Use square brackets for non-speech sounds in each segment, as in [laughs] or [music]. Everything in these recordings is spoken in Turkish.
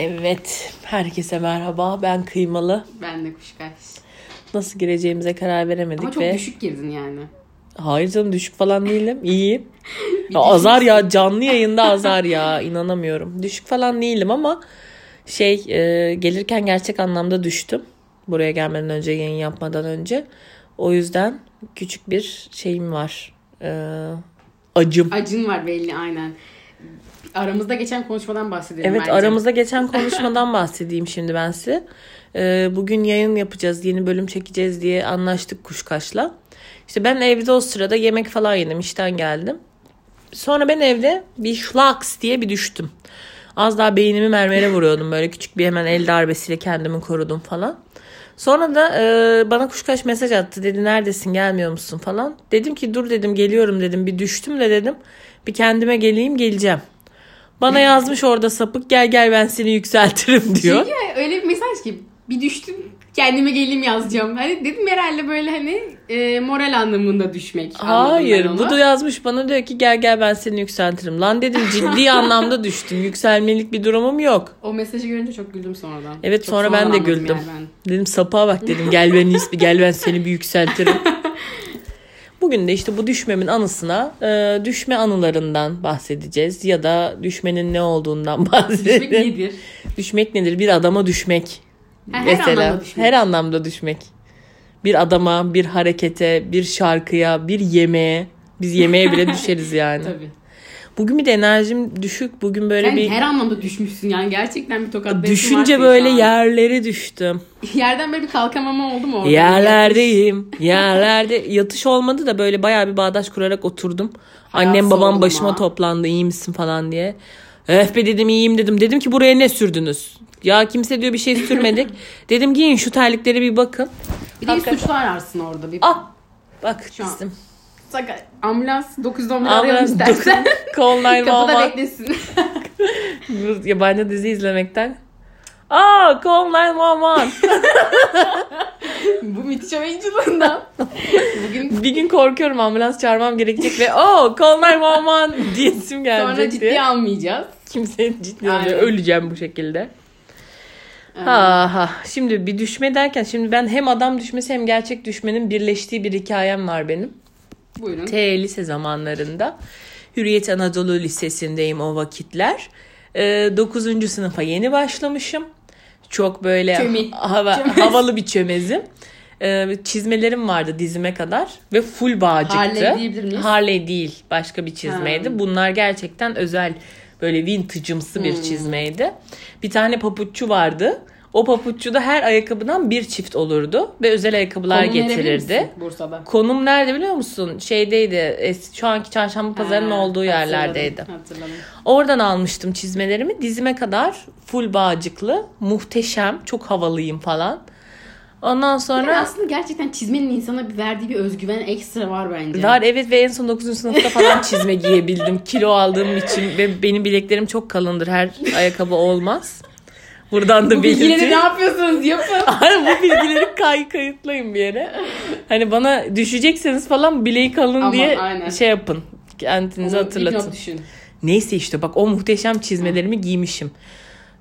Evet, herkese merhaba. Ben Kıymalı. Ben de kuşkaş. Nasıl gireceğimize karar veremedik Ama çok ve... düşük girdin yani. Hayır canım düşük falan değilim. İyiyim. [laughs] Ya azar ya canlı yayında azar ya inanamıyorum. Düşük falan değilim ama şey e, gelirken gerçek anlamda düştüm. Buraya gelmeden önce yayın yapmadan önce. O yüzden küçük bir şeyim var. E, acım. Acın var belli aynen. Aramızda geçen konuşmadan bahsedelim Evet bence. aramızda geçen [laughs] konuşmadan bahsedeyim şimdi ben size. Ee, bugün yayın yapacağız, yeni bölüm çekeceğiz diye anlaştık Kuşkaş'la. İşte ben evde o sırada yemek falan yedim, işten geldim. Sonra ben evde bir şlaks diye bir düştüm. Az daha beynimi mermere vuruyordum böyle küçük bir hemen el darbesiyle kendimi korudum falan. Sonra da e, bana Kuşkaş mesaj attı dedi neredesin gelmiyor musun falan. Dedim ki dur dedim geliyorum dedim bir düştüm de dedim bir kendime geleyim geleceğim. Bana yazmış orada sapık gel gel ben seni yükseltirim diyor. Çünkü öyle bir mesaj ki bir düştüm kendime geleyim yazacağım. Hani dedim herhalde böyle hani e, moral anlamında düşmek. Hayır bu da yazmış bana diyor ki gel gel ben seni yükseltirim. Lan dedim ciddi [laughs] anlamda düştüm. Yükselmelik bir durumum yok. O mesajı görünce çok güldüm sonradan. Evet Çok sonra ben de güldüm. yani ben. Dedim sapığa bak dedim gel ben gel ben seni bir yükseltirim. [laughs] Bugün de işte bu düşmemin anısına e, düşme anılarından bahsedeceğiz ya da düşmenin ne olduğundan [laughs] bahsedeceğiz. Düşmek nedir? Düşmek nedir? Bir adama düşmek. Ha, her Mesela anlamda düşmek. her anlamda düşmek. Bir adama, bir harekete, bir şarkıya, bir yemeğe. Biz yemeğe bile [laughs] düşeriz yani. Tabii. Bugün bir de enerjim düşük. Bugün böyle Sen bir her anlamda düşmüşsün yani gerçekten bir tokat düşünce böyle yerlere düştüm. Yerden böyle bir kalkamama oldu mu orada? Yerlerdeyim. Yerlerde yatış olmadı da böyle bayağı bir bağdaş kurarak oturdum. Annem Hayat babam sorma. başıma toplandı iyi misin falan diye. Öf be dedim iyiyim dedim. Dedim ki buraya ne sürdünüz? Ya kimse diyor bir şey sürmedik. [laughs] dedim giyin şu terlikleri bir bakın. Bir de Hakikaten. suçlu ararsın orada. Bir Ah bak Şu an. Saka- ambulans 911 arayalım istersen. [laughs] Call Kapıda 911. beklesin. Bu yabancı dizi izlemekten. Aa Call 911. [laughs] Bu müthiş oyunculuğundan. Bugün bir gün korkuyorum ambulans çağırmam gerekecek ve o Call 911 [laughs] diye isim gelecek sonra ciddiye diye. almayacağız. Kimse ciddi almıyor. Öleceğim bu şekilde. Ha, ha. Şimdi bir düşme derken şimdi ben hem adam düşmesi hem gerçek düşmenin birleştiği bir hikayem var benim. Buyurun. T lise zamanlarında. Hürriyet Anadolu Lisesi'ndeyim o vakitler. 9. sınıfa yeni başlamışım. Çok böyle Çömi. hava, Çömez. havalı bir çömezim. Ee, çizmelerim vardı dizime kadar ve full bağcıktı. Harley diyebilir miyiz? Harley değil başka bir çizmeydi. Ha. Bunlar gerçekten özel böyle vintage'ımsı bir Hmm. çizmeydi. Bir tane papuççu vardı. O papuççuda her ayakkabıdan bir çift olurdu ve özel ayakkabılar Konum getirirdi. Bursa'da. Konum nerede biliyor musun? Şeydeydi. es- Şu anki çarşamba pazarının Ha, olduğu yerlerdeydi. Hatırladım. Oradan almıştım çizmelerimi. Dizime kadar full bağcıklı. Muhteşem. Çok havalıyım falan. Ondan Yani sonra aslında gerçekten çizmenin insana verdiği bir özgüven ekstra var bence. var evet ve en son 9. sınıfta falan [laughs] çizme giyebildim. Kilo aldığım için ve benim bileklerim çok kalındır. Her ayakkabı olmaz. Buradan da Bu bilgileri ne belirteyim. yapıyorsunuz yapın. [laughs] Bu bilgileri kay kayıtlayın bir yere. Hani bana düşecekseniz falan bileği kalın Ama diye aynen. şey yapın. Kendinizi Onu hatırlatın. düşün. Neyse işte bak o muhteşem çizmelerimi giymişim.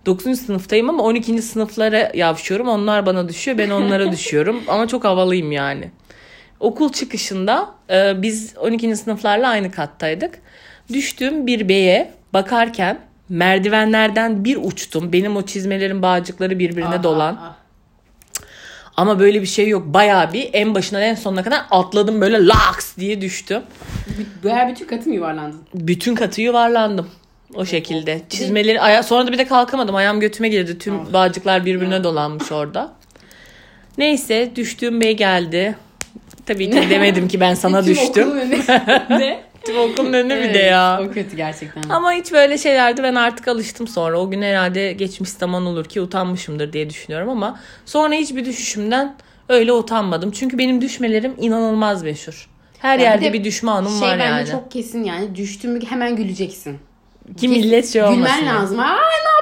9. sınıftayım ama 12. sınıflara yavşıyorum. Onlar bana düşüyor ben onlara [laughs] düşüyorum. Ama çok havalıyım yani. Okul çıkışında e, biz 12. sınıflarla aynı kattaydık. Düştüğüm bir beye bakarken merdivenlerden bir uçtum. Benim o çizmelerin bağcıkları birbirine Aa, dolan. aa. Ama böyle bir şey yok. Bayağı bir en başından en sonuna kadar atladım böyle laks diye düştüm. Bayağı bütün katı mı yuvarlandın? Bütün katı yuvarlandım. O şekilde. Çizmeleri aya sonra da bir de kalkamadım. Ayağım götüme girdi. Tüm Ah. bağcıklar birbirine dolanmış orada. Neyse düştüğüm bey geldi. Tabii ki [laughs] demedim ki ben sana Tüm düştüm. okulun [laughs] Tüm okulun önüne bir Evet, de ya. O kötü gerçekten. Ama hiç böyle şeylerdi ben artık alıştım sonra. O gün herhalde geçmiş zaman olur ki utanmışımdır diye düşünüyorum ama sonra hiçbir düşüşümden öyle utanmadım. Çünkü benim düşmelerim inanılmaz meşhur. Her Ya bir yerde de bir düşme anım şey var bence yani. çok kesin yani düştün mü hemen güleceksin. Ki millet şey olmasın. Gülmen yani. lazım. Aa ne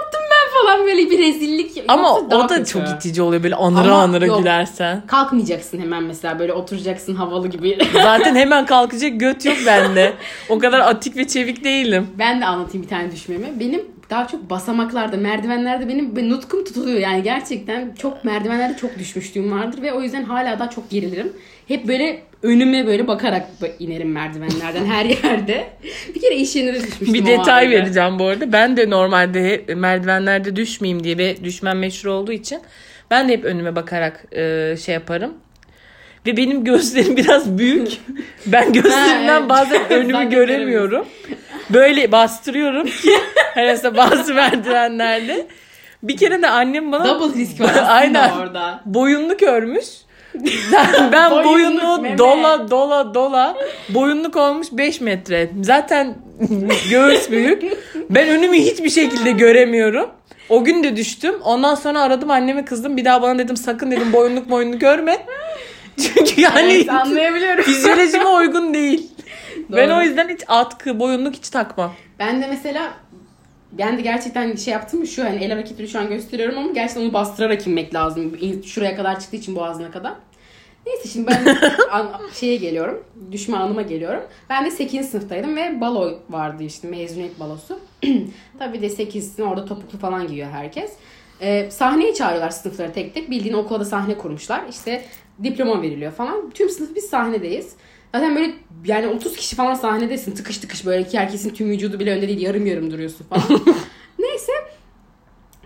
falan böyle bir rezillik. Ama Yoksa o da kötü. çok itici oluyor böyle anıra Ama anıra yok. gülersen. Kalkmayacaksın hemen mesela böyle oturacaksın havalı gibi. [laughs] Zaten hemen kalkacak göt yok bende. O kadar atik ve çevik değilim. ben de anlatayım bir tane düşmemi. Benim daha çok basamaklarda, merdivenlerde benim ben nutkum tutuluyor. Yani gerçekten çok merdivenlerde çok düşmüşlüğüm vardır ve o yüzden hala daha çok gerilirim. Hep böyle önüme böyle bakarak inerim merdivenlerden her [laughs] yerde. Bir kere iş yerine de düşmüştüm. Bir detay vereceğim bu arada. Ben de normalde merdivenlerde düşmeyeyim diye ve düşmem meşhur olduğu için ben de hep önüme bakarak e, şey yaparım. Ve benim gözlerim [laughs] biraz büyük. [laughs] Ben gözlerimden ha, evet. bazen önümü göremiyorum. Böyle bastırıyorum [laughs] mesela bazı merdivenlerde. Bir kere de annem bana double risk var [laughs] aynen, orada. Boyunluk örmüş. ben, [laughs] ben boyunluğu meme. dola dola dola boyunluk olmuş 5 metre. Zaten göğüs büyük. Ben önümü hiçbir şekilde göremiyorum. O gün de düştüm. Ondan sonra aradım annemi kızdım. Bir daha bana dedim sakın dedim boyunluk boyunluk görme. Çünkü yani evet, anlayabiliyorum. fizyolojime uygun değil. Doğru. Ben o yüzden hiç atkı, boyunluk hiç takmam. Ben de mesela ben de gerçekten şey yaptım mı şu hani el hareketini şu an gösteriyorum ama gerçekten onu bastırarak inmek lazım. Şuraya kadar çıktığı için boğazına kadar. Neyse şimdi ben [laughs] şeye geliyorum. Düşme anıma geliyorum. Ben de 8. sınıftaydım ve balo vardı işte mezuniyet balosu. [clears throat] Tabii de 8'sin orada topuklu falan giyiyor herkes. Ee, sahneye çağırıyorlar sınıfları tek tek. Bildiğin okulda sahne kurmuşlar. İşte diploma veriliyor falan. Tüm sınıf biz sahnedeyiz. Zaten böyle yani 30 kişi falan sahnedesin. Tıkış tıkış böyle ki herkesin tüm vücudu bile önde değil. Yarım yarım duruyorsun falan. [laughs] Neyse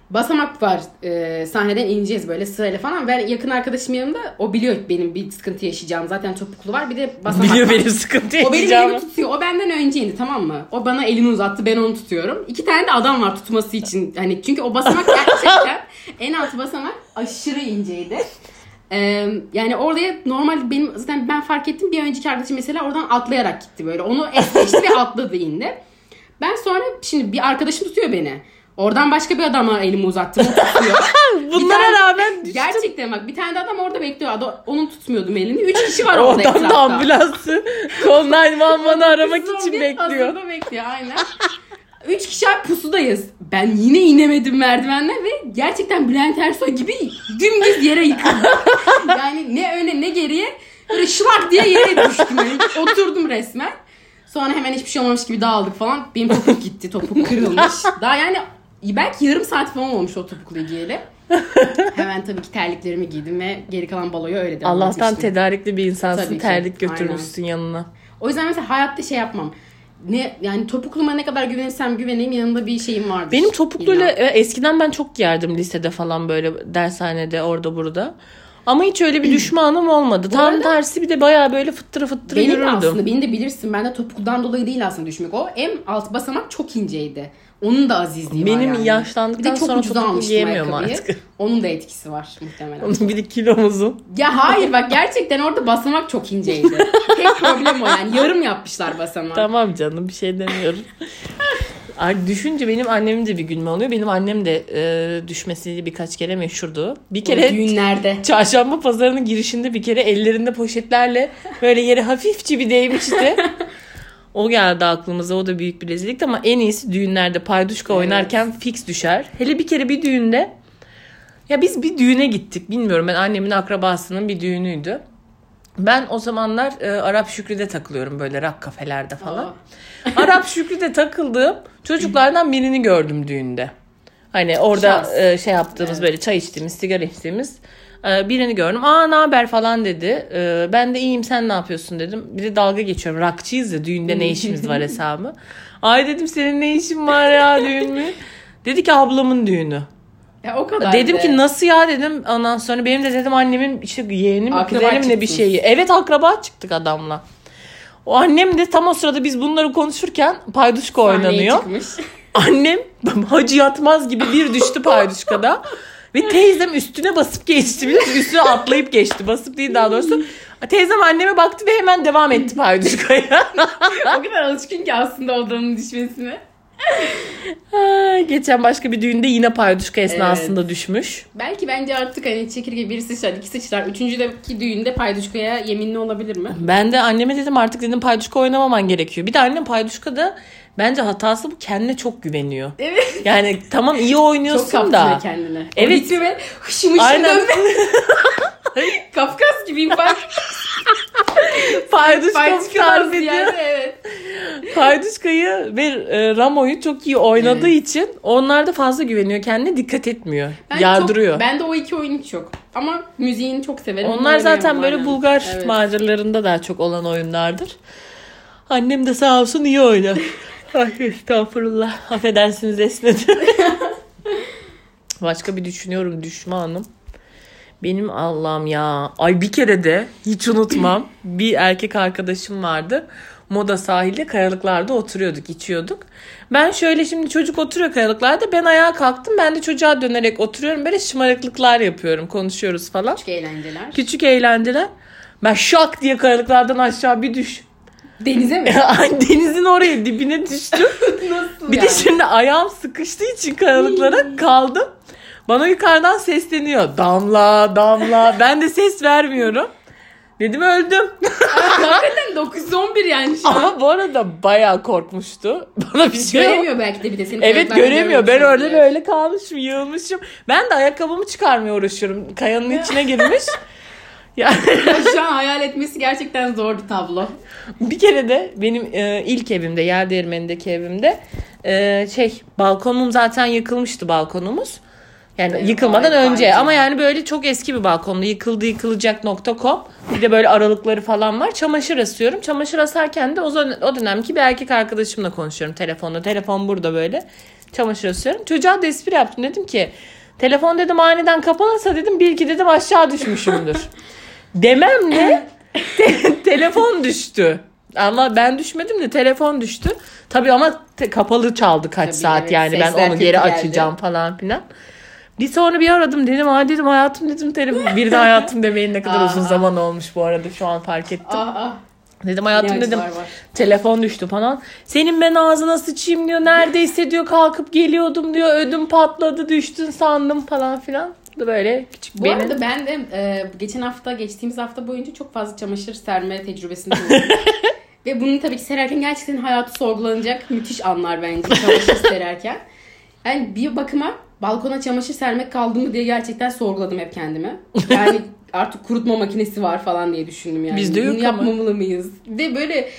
basamak var e, sahneden ineceğiz böyle sırayla falan. Ben yakın arkadaşım yanımda o biliyor benim bir sıkıntı yaşayacağım. Zaten topuklu var bir de basamak Biliyor var. benim sıkıntı. O benim elimi tutuyor. O benden önce indi tamam mı? O bana elini uzattı ben onu tutuyorum. İki tane de adam var tutması için. Hani çünkü o basamak [laughs] gerçekten en alt basamak aşırı inceydi. Ee, yani oraya normal benim zaten ben fark ettim bir önceki arkadaşım mesela oradan atlayarak gitti böyle. Onu es [laughs] geçti ve atladı indi. Ben sonra şimdi bir arkadaşım tutuyor beni. Oradan başka bir adama elimi uzattım. [laughs] Bunlara tane, rağmen düştüm. Gerçekten bak bir tane de adam orada bekliyor. Adam, onun tutmuyordum elini. Üç kişi var orada Oradan da ambulansı. [laughs] Kol 911'ı aramak için bekliyor. bekliyor aynen. Üç kişi pusudayız. Ben yine inemedim merdivenden ve gerçekten Bülent Ersoy gibi dümdüz yere yıkıldım. [laughs] yani ne öne ne geriye böyle şlak diye yere düştüm. Yani oturdum resmen. Sonra hemen hiçbir şey olmamış gibi dağıldık falan. Benim topuk gitti. Topuk kırılmış. Daha yani belki yarım saat falan olmuş o topuklu giyeli. Hemen tabii ki terliklerimi giydim ve geri kalan baloyu öyle devam Allah'tan etmiştim. tedarikli bir insansın. Terlik götürmüşsün yanına. O yüzden mesela hayatta şey yapmam ne yani topukluma ne kadar güvenirsem güveneyim yanında bir şeyim vardır. Benim topukluyla illa. eskiden ben çok giyerdim lisede falan böyle dershanede orada burada. Ama hiç öyle bir düşmanım olmadı. Bu Tam arada, tersi bir de bayağı böyle fıttırı fıttırı benim yürürdüm. Benim aslında beni de bilirsin. Ben de topukludan dolayı değil aslında düşmek. O en alt basamak çok inceydi. Onun da azizliği Benim var yani. yaşlandıktan sonra topuklu giyemiyorum artık. [laughs] Onun da etkisi var muhtemelen. Onun bir de kilomuzun. Ya hayır bak gerçekten orada basamak çok inceydi. [laughs] Tek problem o yani. Yarım yapmışlar basamağı. Tamam canım bir şey demiyorum. Düşünce benim annemin de bir gülme oluyor. Benim annem de e, düşmesi birkaç kere meşhurdu. Bir kere o düğünlerde. [laughs] Çarşamba pazarının girişinde bir kere ellerinde poşetlerle böyle yere hafifçe bir değmişti. [laughs] O geldi aklımıza. O da büyük bir rezillikti ama en iyisi düğünlerde payduşka evet. oynarken fix düşer. Hele bir kere bir düğünde ya biz bir düğüne gittik. Bilmiyorum ben annemin akrabasının bir düğünüydü. Ben o zamanlar e, Arap Şükrü'de takılıyorum böyle rak kafelerde falan. [laughs] Arap Şükrü'de takıldığım çocuklardan birini gördüm düğünde. Hani orada e, şey yaptığımız evet. böyle çay içtiğimiz, sigara içtiğimiz e, birini gördüm. Aa ne haber falan dedi. E, ben de iyiyim sen ne yapıyorsun dedim. Bir de dalga geçiyorum. Rakçıyız ya düğünde ne işimiz var [laughs] hesabı. Ay dedim senin ne işin var ya düğün mü? Dedi ki ablamın düğünü. Ya o kadar. Dedim de. ki nasıl ya dedim. Ondan sonra benim de dedim annemin işte yeğenim kuzenim ne bir şeyi. Evet akraba çıktık adamla. O annem de tam o sırada biz bunları konuşurken payduşka oynanıyor. Çıkmış. [laughs] Annem hacı yatmaz gibi bir düştü payduşkada. Ve teyzem üstüne basıp geçti. Biliyor musun? Üstüne atlayıp geçti. Basıp değil daha doğrusu. Teyzem anneme baktı ve hemen devam etti payduşkaya. [laughs] o kadar alışkın ki aslında odamın düşmesine. [laughs] Geçen başka bir düğünde yine payduşka esnasında evet. düşmüş. Belki bence artık hani çekirge bir sıçrar, iki sıçrar. Üçüncüdeki düğünde payduşkaya yeminli olabilir mi? Ben de anneme dedim artık dedim payduşka oynamaman gerekiyor. Bir de annem payduşka da bence hatası bu kendine çok güveniyor. Evet. Yani tamam iyi oynuyorsun çok da. Çok kendine. Evet. ve hışım hışım Aynen. [laughs] Kafkas gibiyim Paylaşıyorlar tarif ediyor. yani evet. Payduşka'yı ve e, Ramo'yu çok iyi oynadığı için onlar da fazla güveniyor kendine dikkat etmiyor. Ben Yardırıyor. Çok, ben de o iki oyun hiç yok. Ama müziğini çok severim. Onlar zaten böyle aynen. Bulgar Evet. maceralarında daha çok olan oyunlardır. Annem de sağ olsun iyi oynar. [laughs] Ay estağfurullah. Affedersiniz esnedim. [laughs] Başka bir düşünüyorum düşmanım. Benim Allah'ım ya. Ay bir kere de hiç unutmam. [laughs] bir erkek arkadaşım vardı. Moda sahilde kayalıklarda oturuyorduk, içiyorduk. Ben şöyle şimdi çocuk oturuyor kayalıklarda. Ben ayağa kalktım. Ben de çocuğa dönerek oturuyorum. Böyle şımarıklıklar yapıyorum. Konuşuyoruz falan. Küçük eğlenceler. Küçük eğlenceler. Ben şak diye kayalıklardan aşağı bir düş. [laughs] Denize mi? [laughs] Denizin oraya dibine düştüm. Nasıl Bir yani? de şimdi ayağım sıkıştığı için kayalıklara kaldım. Bana yukarıdan sesleniyor. Damla, damla. Ben de ses vermiyorum. Dedim öldüm. Hakikaten 911 yani şu an. Ama bu arada bayağı korkmuştu. Bana bir şey. Göremiyor belki de bir de seni. Evet göremiyor. Ben orada olabilir. böyle kalmışım, yığılmışım. Ben de ayakkabımı çıkarmaya uğraşıyorum. Kayanın içine girmiş. [laughs] Yani Ya şu an hayal etmesi gerçekten zor bir tablo. Bir kere de benim e, ilk evimde, yer değirmenindeki evimde e, şey balkonum zaten yıkılmıştı balkonumuz. Yani Evet, yıkılmadan vay, önce vay ama yani böyle çok eski bir balkonda yıkıldı yıkılacak.com bir de böyle aralıkları falan var. Çamaşır asıyorum. Çamaşır asarken de o, o dönemki bir erkek arkadaşımla konuşuyorum telefonda. Telefon burada böyle. Çamaşır asıyorum. Çocuğa da espri yaptım. Dedim ki telefon dedim aniden kapanırsa dedim bir iki dedim aşağı düşmüşümdür. [laughs] Dememle [laughs] te- telefon düştü. Ama ben düşmedim de telefon düştü. Tabii ama te- kapalı çaldı kaç Tabii, saat evet. yani ben onu geri geldi. açacağım falan filan. Bir sonra bir aradım dedim ha dedim hayatım dedim telefon. [laughs] Bir de hayatım demeyin ne kadar Aa. uzun zaman olmuş bu arada şu an fark ettim. Ah ah. Dedim hayatım dedim acılar var. telefon düştü falan. Senin ben ağzına sıçayım diyor. Neredeyse diyor kalkıp geliyordum diyor. Ödüm patladı düştün sandım falan filan. Bu da böyle küçük Bu benim. arada ben de e, geçen hafta, geçtiğimiz hafta boyunca çok fazla çamaşır serme tecrübesinde [laughs] bulundum. Ve bunu tabii ki sererken gerçekten hayatı sorgulanacak müthiş anlar bence çamaşır sererken. Yani bir bakıma balkona çamaşır sermek kaldı mı diye gerçekten sorguladım hep kendime. Yani [laughs] artık kurutma makinesi var falan diye düşündüm yani. Bizde yok Bunu ama. yapmamalı mıyız? Ve böyle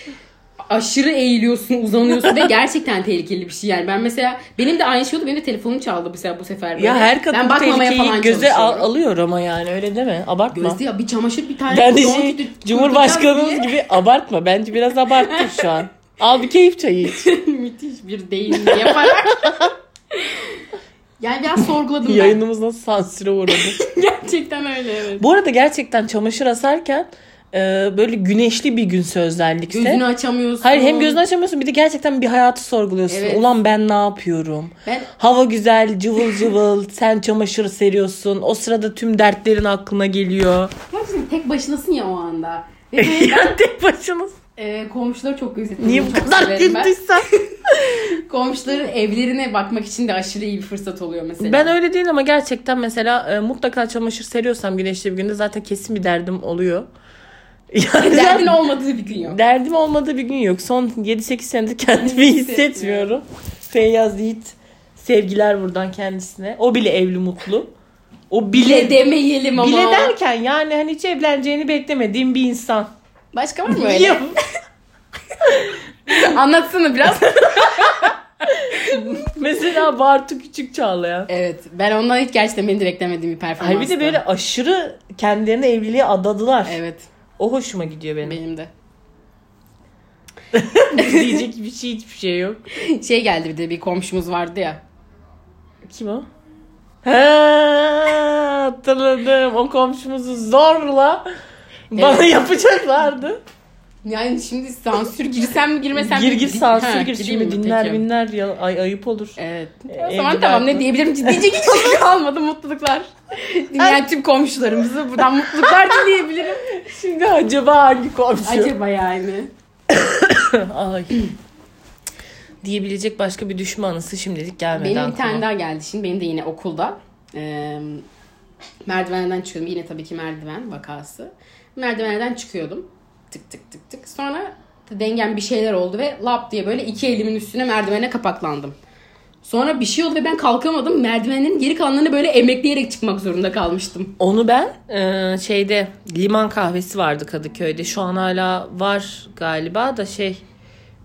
aşırı eğiliyorsun, uzanıyorsun ve [laughs] gerçekten tehlikeli bir şey yani. Ben mesela benim de aynı şey oldu. Benim de telefonum çaldı mesela bu sefer böyle. Ya her kadın ben bu tehlikeyi falan göze al- alıyor ama yani öyle deme. Abartma. Gözde ya bir çamaşır bir tane Ben de şey, Cumhurbaşkanımız gibi abartma. Bence biraz abarttın şu an. [laughs] Al bir keyif çayı iç. Müthiş bir deyim yaparak. Yani biraz sorguladım ben. Yayınımız nasıl sansüre uğradı. [laughs] Gerçekten öyle evet. Bu arada gerçekten çamaşır asarken e, böyle güneşli bir günse özellikle. Gözünü açamıyorsun. Hayır hem gözünü açamıyorsun bir de gerçekten bir hayatı sorguluyorsun. Evet. Ulan ben ne yapıyorum? Ben Hava güzel, cıvıl cıvıl. [laughs] sen çamaşır seriyorsun. O sırada tüm dertlerin aklına geliyor. gerçekten tek başınasın ya o anda. [laughs] Ve böyle ya tek başına. E, komşuları çok gözettim. Niye bu kadar güldüysen? [laughs] Komşuların evlerine bakmak için de aşırı iyi bir fırsat oluyor mesela. Ben öyle değil ama gerçekten mesela e, mutlaka çamaşır seriyorsam güneşli bir günde zaten kesin bir derdim oluyor. [laughs] Yani Derdin olmadığı bir gün yok. derdim olmadığı bir gün yok. Son 7-8 senedir kendimi hissetmiyorum. Feyyaz Yiğit sevgiler buradan kendisine. O bile evli mutlu. O bile Bile demeyelim ama. bile derken yani hani hiç evleneceğini beklemediğim bir insan. Başka var mı [laughs] öyle? Yok. [laughs] Anlatsana biraz. [laughs] Mesela Bartu Küçük Çağlayan. evet. Ben ondan hiç gerçekten beni de beklemediğim bir performanstı. De böyle aşırı kendilerini evliliğe adadılar. Evet. O hoşuma gidiyor benim. Benim de. Diyecek bir şey hiçbir şey yok. Şey geldi bir de bir komşumuz vardı ya. Kim o? He, hatırladım. O komşumuzu zorla bana yapacaklardı. Yani şimdi sansür girsem mi girmesem mi? Gir gir sansür gir. Şimdi dinler Peki. minler ya, ay, ayıp olur. Evet. Ee, o zaman tamam ne diyebilirim diyecek hiçbir şey kalmadı mutluluklar. Dinleyen tüm komşularımızı buradan mutluluklar dileyebilirim. Şimdi acaba hangi komşu? Acaba yani. [coughs] Ay. Diyebilecek başka bir düşmanısı şimdilik gelmedi Benim bir aklıma. tane daha geldi şimdi. Benim de yine okulda. Ee, merdivenden çıkıyordum. Yine tabii ki merdiven vakası. Merdivenlerden çıkıyordum. Tık tık tık tık. Sonra dengem bir şeyler oldu ve lap diye böyle iki elimin üstüne merdivene kapaklandım. Sonra bir şey oldu ve ben kalkamadım. Merdivenlerin geri kalanlarını böyle emekleyerek çıkmak zorunda kalmıştım. Onu ben e, şeyde liman kahvesi vardı Kadıköy'de. Şu an hala var galiba da şey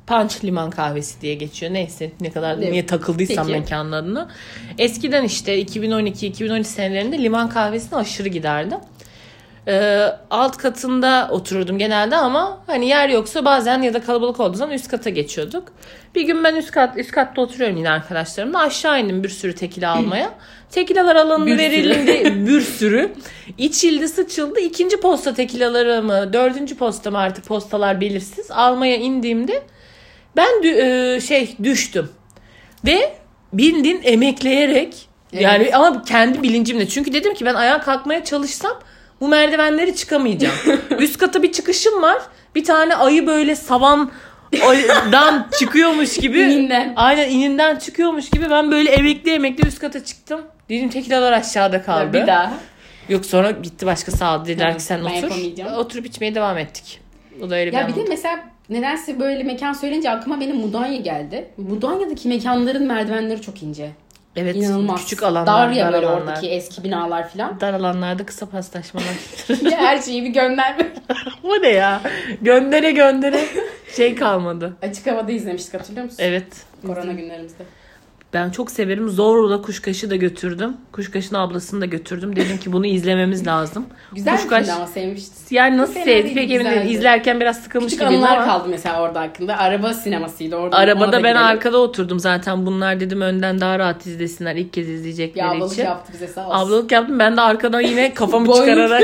Punch Liman Kahvesi diye geçiyor. Neyse ne kadar Evet. niye takıldıysam Peki. mekanın adına. Eskiden işte 2012-2013 senelerinde liman kahvesine aşırı giderdim. Ee, alt katında otururdum genelde ama hani yer yoksa bazen ya da kalabalık olduğu zaman üst kata geçiyorduk. Bir gün ben üst kat üst katta oturuyorum yine arkadaşlarımla. Aşağı indim bir sürü tekila almaya. [clears throat] Tekilalar Bir sürü. verildi [laughs] bir sürü. İçildi sıçıldı. İkinci posta tekilaları mı dördüncü posta mı artık postalar belirsiz. Almaya indiğimde ben e, şey düştüm. Ve bildin emekleyerek Evet. yani ama kendi bilincimle. Çünkü dedim ki ben ayağa kalkmaya çalışsam bu merdivenleri çıkamayacağım. [laughs] Üst kata bir çıkışım var. Bir tane ayı böyle savandan [laughs] çıkıyormuş gibi. İninden. Aynen ininden çıkıyormuş gibi ben böyle emekli emekli üst kata çıktım. Dedim tekilalar aşağıda kaldı. Bir daha. Yok sonra gitti başka sağ dediler ki sen Ben otur. Oturup içmeye devam ettik. O da öyle bir Ya bir de anı. mesela nedense böyle mekan söyleyince aklıma benim Mudanya geldi. Mudanya'daki mekanların merdivenleri çok ince. Evet İnanılmaz. küçük alanlar. Dar ya dar böyle alanlar. oradaki eski binalar falan. Dar alanlarda kısa paslaşmalar. [laughs] ya her şeyi bir gönderme. [laughs] Bu ne ya? Göndere göndere [laughs] şey kalmadı. Açık havada izlemiştik hatırlıyor musun? Evet. Korona günlerimizde. Ben çok severim. Zorla Kuşkaş'ı da götürdüm. Kuşkaş'ın ablasını da götürdüm. Dedim ki bunu izlememiz lazım. Güzel bir Kuşkaş- ama sevmiştim. Yani nasıl sevdi pek emin değilim. İzlerken biraz sıkılmış Küçük gibiydim anılar ama. kaldı mesela orada hakkında. Araba sinemasıydı orada. Arabada da ben gidelim. arkada oturdum zaten. Bunlar dedim önden daha rahat izlesinler. ilk kez izleyecekleri ablalık için. yaptı bize sağ olsun. Ablalık yaptım. Ben de arkadan yine [laughs] kafamı çıkararak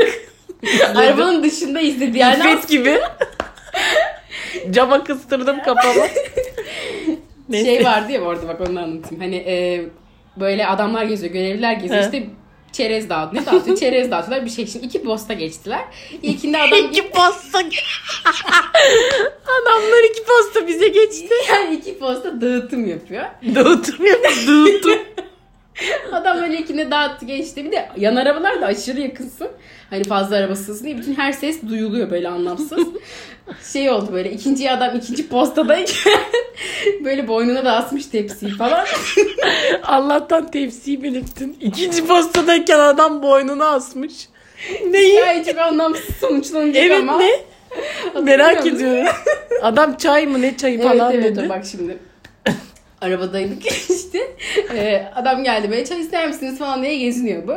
[laughs] Arabanın dışında izledi yani. İffet gibi. [laughs] Cama kıstırdım kafamı. Neyse. Şey vardı ya orada bak onu anlatayım. Hani e, böyle adamlar geziyor, görevliler geziyor. He. İşte çerez dağıtıyor. Ne dağıtıyor? [laughs] çerez dağıtıyorlar. Bir şey için iki posta geçtiler. İlkinde adam İki posta. [laughs] Adamlar iki posta bize geçti. yani iki posta dağıtım yapıyor. Dağıtım yapmış. Dağıtım. [laughs] [laughs] Adam böyle ikinde dağıttı geçti. Bir de yan arabalar da aşırı yakınsın. Hani fazla araba sığsın diye bütün her ses duyuluyor böyle anlamsız. [laughs] şey oldu böyle ikinci adam ikinci postadayken [laughs] böyle boynuna da asmış tepsiyi falan. Allah'tan tepsiyi belirttin. İkinci postadayken adam boynunu asmış. Neyi? Yani çok anlamsız sonuçlanacak Evet ama. ne? Merak ediyorum. Adam çay mı ne çayı Evet falan evet dedi. bak şimdi. Arabadaydık Ee, adam geldi böyle çay ister misiniz falan diye geziniyor bu.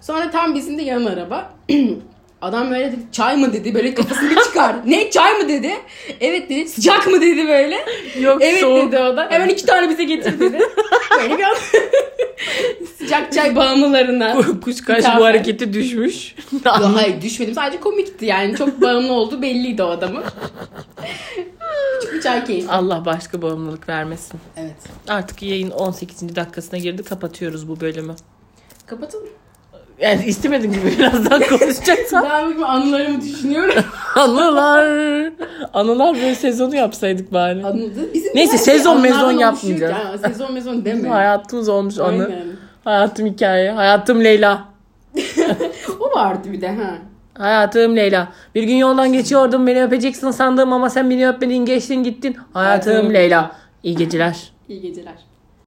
Sonra tam bizim de yan araba. [clears throat] Adam böyle dedi çay mı dedi böyle kafasını bir çıkar. ne çay mı dedi. Evet dedi sıcak mı dedi böyle. Yok Evet soğuk. dedi o da. Hemen iki tane bize getir dedi. [laughs] Böyle bir an- [laughs] sıcak çay bağımlılarına. Kuşkaş bu et. hareketi düşmüş. Yok, hayır düşmedim sadece komikti yani çok bağımlı olduğu belliydi o adamın. Çay keyfi. Allah başka bağımlılık vermesin. Evet. Artık yayın 18. dakikasına girdi. Kapatıyoruz bu bölümü. Kapatalım. Yani istemedim gibi biraz daha [laughs] konuşacaksam. Ben bugün anılarımı düşünüyorum. [laughs] Anılar. Anılar böyle sezonu yapsaydık bari. Anladı. Bizim Neyse, her şey sezon mezon yapmayacağız. ki. Ha, Sezon mezon deme. Hayatımız olmuş anı. Aynen. Hayatım hikaye. Hayatım Leyla. [laughs] O vardı bir de ha. Hayatım Leyla. Bir gün yoldan geçiyordum beni öpeceksin sandım ama sen beni öpmedin geçtin gittin. Hayatım Hayatım Leyla. İyi geceler. İyi geceler.